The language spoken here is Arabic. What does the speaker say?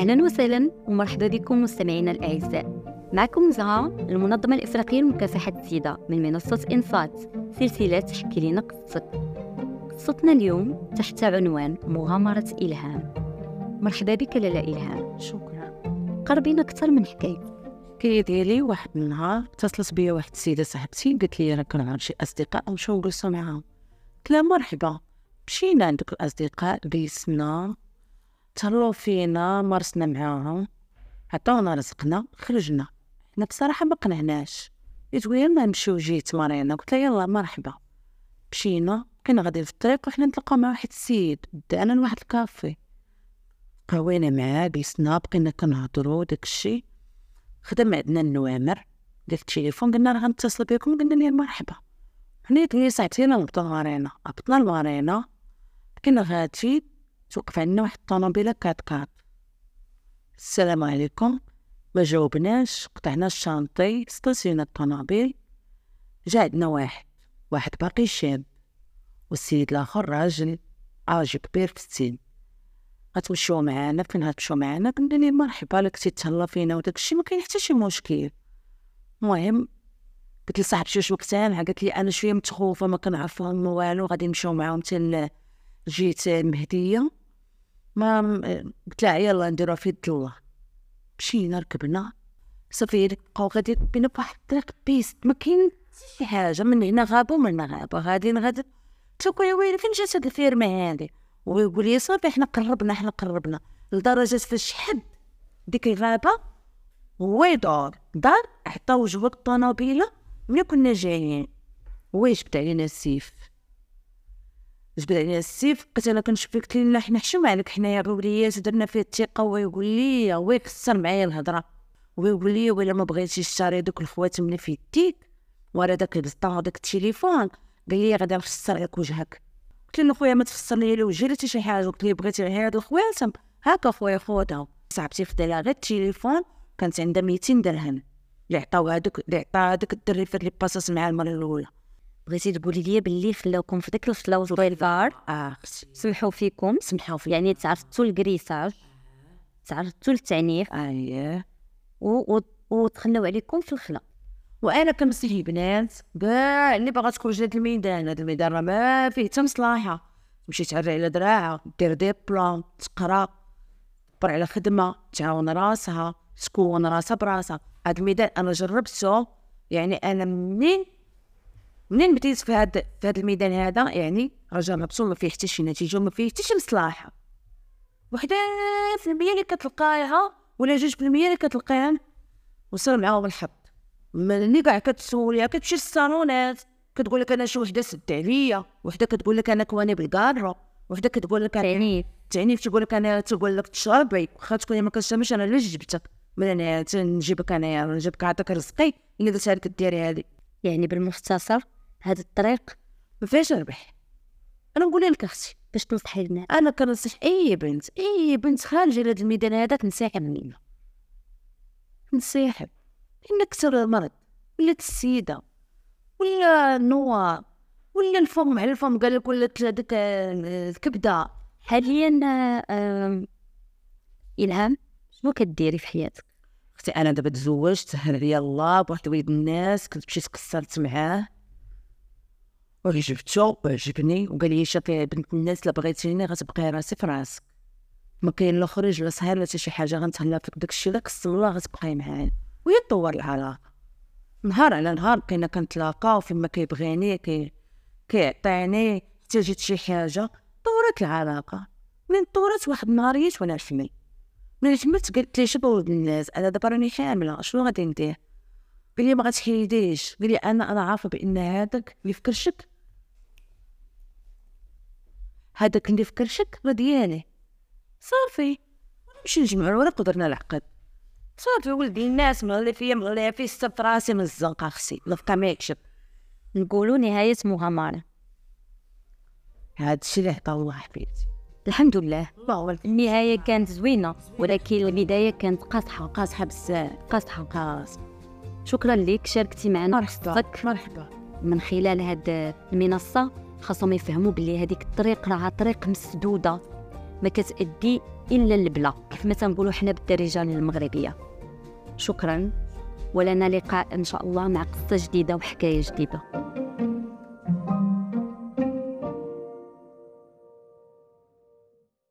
أهلا وسهلا ومرحبا بكم مستمعينا الأعزاء. معكم زهرة المنظمة الإفريقية لمكافحة السيدة من منصة إنصات سلسلة حكي لنا قصتك قصتنا اليوم تحت عنوان مغامرة إلهام. مرحبا بك لالا إلهام. شكرا. قربينا أكثر من حكاية. الحكاية ديالي واحد النهار اتصلت بيا واحد السيدة صاحبتي قالت لي راه كنعرف شي أصدقاء نمشيو نجلسو معاهم. قلت لها مرحبا. مشينا عندك الأصدقاء جلسنا تهلاو فينا مارسنا معاهم. عطاونا رزقنا خرجنا. حنا بصراحة ما قنعناش. قلت لها يلا نمشيو جيت مرينا قلت لها يلا مرحبا. مشينا كنا غاديين في الطريق وحنا نتلاقاو مع واحد السيد. دعنا لواحد الكافي. قوينا معاه جلسنا بقينا كنهضرو داكشي خدم عندنا النوامر. ديال التليفون قلنا راه غنتصل بكم قلنا ليه مرحبا. حنا جلس عطينا نهبطو لمارينا هبطنا لمارينا. كنا غادي توقف عندنا واحد الطوموبيله كات كات. السلام عليكم. ما جاوبناش قطعنا الشانطي ستاسيونا الطوموبيل جا عندنا واحد واحد باقي شاب والسيد الآخر راجل عاجي كبير في السن. غتمشيو معانا فين غتمشيو معانا؟ قلنا ليه مرحبا لك تيتهلا فينا وداكشي ما كاين حتى شي مشكل. المهم قلت لصاحبتي واش وقتها قالت لي أنا شوية متخوفة ما كنعرفهم والو غادي نمشيو معاهم حتى جيت المهديه ما قلت لها يلا نديروها في يد الله مشينا ركبنا صافي بقاو غادي بينا بواحد الطريق piste. ما كاين حتى شي حاجة من هنا غابه ومن هنا غابه غاديين غادي تقول يا ويلي فين جات هاد الفيرمة هادي. ويقول لي صافي حنا قربنا حنا قربنا. لدرجة فاش حد ديك الغابة هو يدور دار عطا وجهه الطوموبيلة. ملي كنا جايين هو يجبد علينا السيف. جبد علينا السيف بقيت أنا كنشوف فيه قلت لي لا حنا حشوم عليك حنايا الوليات درنا فيه الثقة هو يقول لي هو يكسر معايا الهضرة. هو يقول لي ولا ما بغيتيش تشاري دوك الخواتم اللي في يديك ورا داك البسطه وداك التليفون. قال لي غادي نفسر لك وجهك. قلت له خويا ما تفسر لي لا وجهي لا حتى شي حاجة. قلت لي بغيتي غير هاد الخواتم هاكا خويا خذها صاحبتي خدا لها غير التليفون كانت عندها 200 درهم. اللي عطاو هذوك اللي عطا هذاك الدري فين اللي باصص معاه المرة الأولى. بغيتي تقولي لي باللي خلاوكم في ديك الخلاوه البيضار آه سمحوا فيكم. سمحوا في يعني تعرضتوا للكريساج تعرضتوا للتعنيف اييه و... وتخلاو عليكم في الخلا وأنا كنمسح البنات كاع اللي باغا تخرج لهاد الميدان. هاد الميدان راه ما فيه حتى مصلحه تمشي تعري على دراعها دير دي بلان تقرا تبر على خدمة تعاون راسها تكون راسها براسها. هاد الميدان أنا جربته يعني أنا منين منين بديت في هاد في هاد الميدان هذا؟ يعني راه جربته ما فيه حتى شي نتيجة وما فيه حتى شي مصلحة. وحدة في المية اللي كتلقايها ولا جوج في المية اللي كتلقايها وصل معاهم الحظ. ملي كاع كتسوليها كتمشي للصالونات كتقول لك أنا شي وحدة سد عليا وحدة كتقول لك أنا كواني بالكارو وحدة كتقول لك أنا تعنيف. تعنيف تقول لك أنا تقول لك تشربي واخا تكوني ما كتشربيش أنا علاش جبتك؟ من أنا تنجيبك انايا نجيبك عطاك رزقي اللي درتها لك ديري هادي يعني بالمختصر هاد الطريق ما فيهاش ربح. أنا نقول لك أختي باش تنصحي الناس. أنا كنصح أي بنت أي بنت خارجه لهاد الميدان هذا تنسحب منه تنسحب لأن كثر المرض ولا السيدة ولا النوار ولا الفم على الفم قال لك ولا ديك الكبده حاليا آه، إلهام شنو كديري في حياتك؟ أختي أنا دابا تزوجت عليا الله بواحد وليد الناس كنت مشيت كسرت معاه. وعجبتو وعجبني وقال لي شوفي بنت الناس لا بغيتيني غتبقاي راسي في راسك ما كاين لا خروج لا سهر لا شي حاجة غنتهلا فيك داكشي لا قسم الله غتبقاي معايا ويتطور العلاقه نهار على نهار بقينا كنتلاقاو فين ما كيبغيني كي كيعطيني حتى جيت شي حاجة طورت العلاقه من طورت واحد النهاريات وأنا حمل من حملت قالت لي شوف ولد الناس أنا دابا راني حامله شنو غادي ندير قال لي ما غتحيديش قال لي أنا أنا عارفه بان هذاك اللي في كرشك هذاك اللي في كرشك راه ديالي صافي. نمشي نجمع الورق ودرنا العقد. صافي ولدي الناس مغلي فيا مغلي فيه ستة راسي من الزنقة خصي. لفقا ما يكشف. نقولوا نهاية مغامرة هاد الشي اللي عطا الله حبيبتي. الحمد لله. الله النهاية كانت زوينة ولكن البداية كانت قاصحة قاصحة بزاف قاصحة قاص. شكرا لك شاركتي معنا. مرحبا. مرحبا. من خلال هاد المنصة خاصهم يفهموا بلي هذيك الطريق راه طريق مسدودة. ما كتأدي إلا البلا. كيف ما تنقولوا حنا بالدارجة المغربية. شكرا. ولنا لقاء إن شاء الله مع قصة جديدة وحكاية جديدة.